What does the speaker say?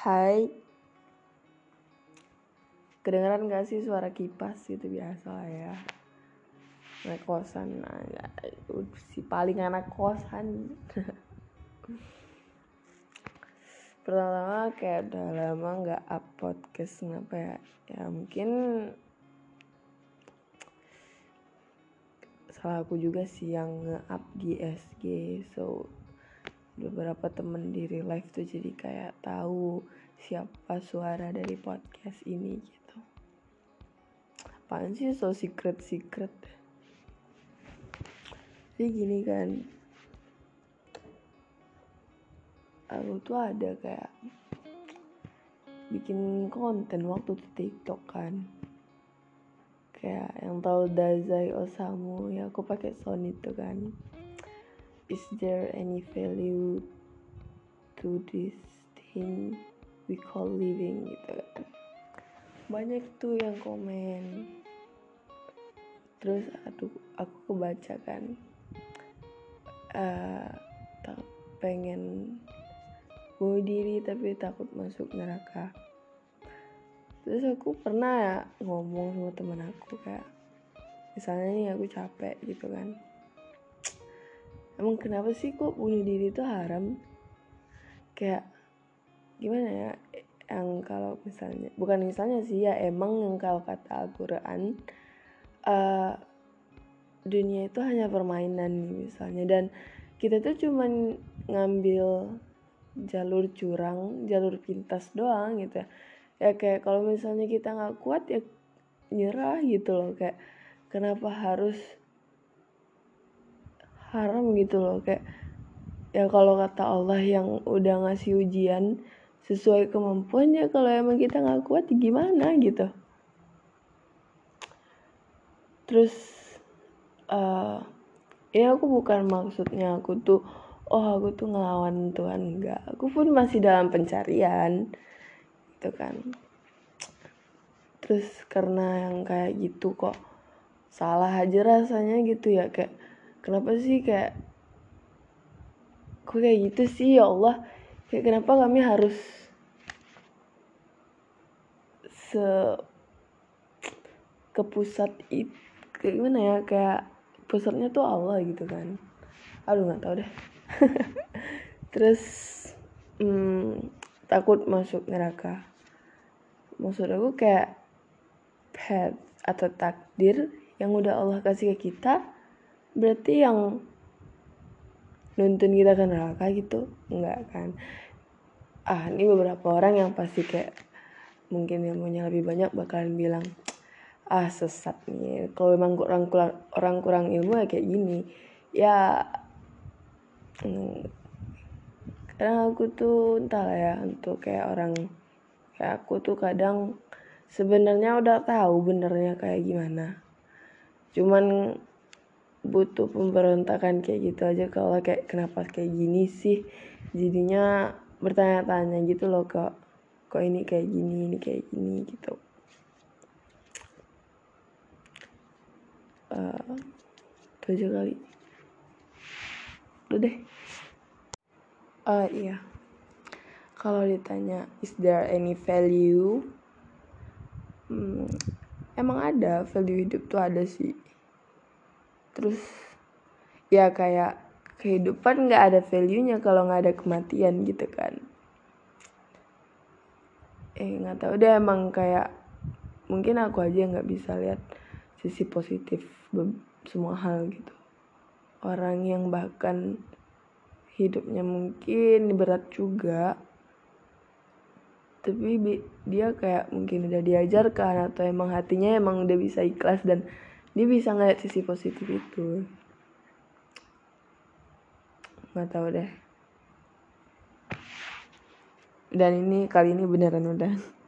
Hai. Kedengeran gak sih suara kipas itu biasa ya? Anak kosan nah, Si paling anak kosan. Pertama-tama kayak udah lama gak up podcast Kenapa ya. Ya mungkin Salah aku juga sih yang nge-up di SG So beberapa temen di real life tuh jadi kayak tahu siapa suara dari podcast ini gitu. Apaan sih so secret secret jadi gini kan aku tuh ada kayak bikin konten waktu di TikTok kan. Kayak yang tahu Dazai Osamu ya aku pakai sound itu kan is there any value to this thing we call living? Gitu. Kan banyak tuh yang komen. Terus aduh aku kebaca kan uh, pengen bunuh diri tapi takut masuk neraka. Terus aku pernah ya ngomong sama teman aku kayak misalnya nih aku capek gitu kan emang kenapa sih kok bunuh diri itu haram? Kayak gimana ya? Yang kalau misalnya bukan misalnya sih ya emang yang kalau kata Al-Quran uh, dunia itu hanya permainan misalnya. Dan kita tuh cuman ngambil jalur curang jalur pintas doang gitu ya. Ya kayak kalau misalnya kita nggak kuat ya nyerah gitu loh. Kayak kenapa harus haram gitu loh kayak ya kalau kata Allah yang udah ngasih ujian sesuai kemampuannya kalau emang kita nggak kuat ya gimana gitu. Terus uh, ya aku bukan maksudnya aku tuh oh aku tuh ngelawan Tuhan enggak aku pun masih dalam pencarian gitu kan. Terus karena yang kayak gitu kok salah aja rasanya gitu ya kayak kenapa sih kayak kok kayak gitu sih? Ya Allah kayak kenapa kami harus se ke pusat itu kayak gimana ya? Kayak pusatnya tuh Allah gitu kan. Aduh nggak tahu deh. Terus hmm, takut masuk neraka. Maksud aku kayak pet atau takdir yang udah Allah kasih ke kita berarti yang nuntun kita ke neraka gitu enggak kan? Ah ini beberapa orang yang pasti kayak mungkin yang punya lebih banyak bakalan bilang ah sesat nih. Kalau memang kurang kurang orang kurang ilmu ya kayak gini. Ya hmm, kadang aku tuh entah lah ya untuk kayak orang kayak aku tuh kadang sebenarnya udah tahu benernya kayak gimana. Cuman butuh pemberontakan kayak gitu aja kalau kayak kenapa kayak gini sih? Jadinya bertanya-tanya gitu loh kok kok ini kayak gini ini kayak gini gitu. Uh, itu aja kali. Udah deh. Uh, iya. Kalau ditanya is there any value? Hmm, emang ada value hidup tuh ada sih terus ya kayak kehidupan nggak ada value-nya kalau nggak ada kematian gitu kan. Eh nggak tahu deh emang kayak mungkin aku aja nggak bisa lihat sisi positif semua hal gitu. Orang yang bahkan hidupnya mungkin berat juga tapi dia kayak mungkin udah diajarkan atau emang hatinya emang udah bisa ikhlas dan dia bisa ngeliat sisi positif itu. Nggak tahu deh. Dan ini kali ini beneran udah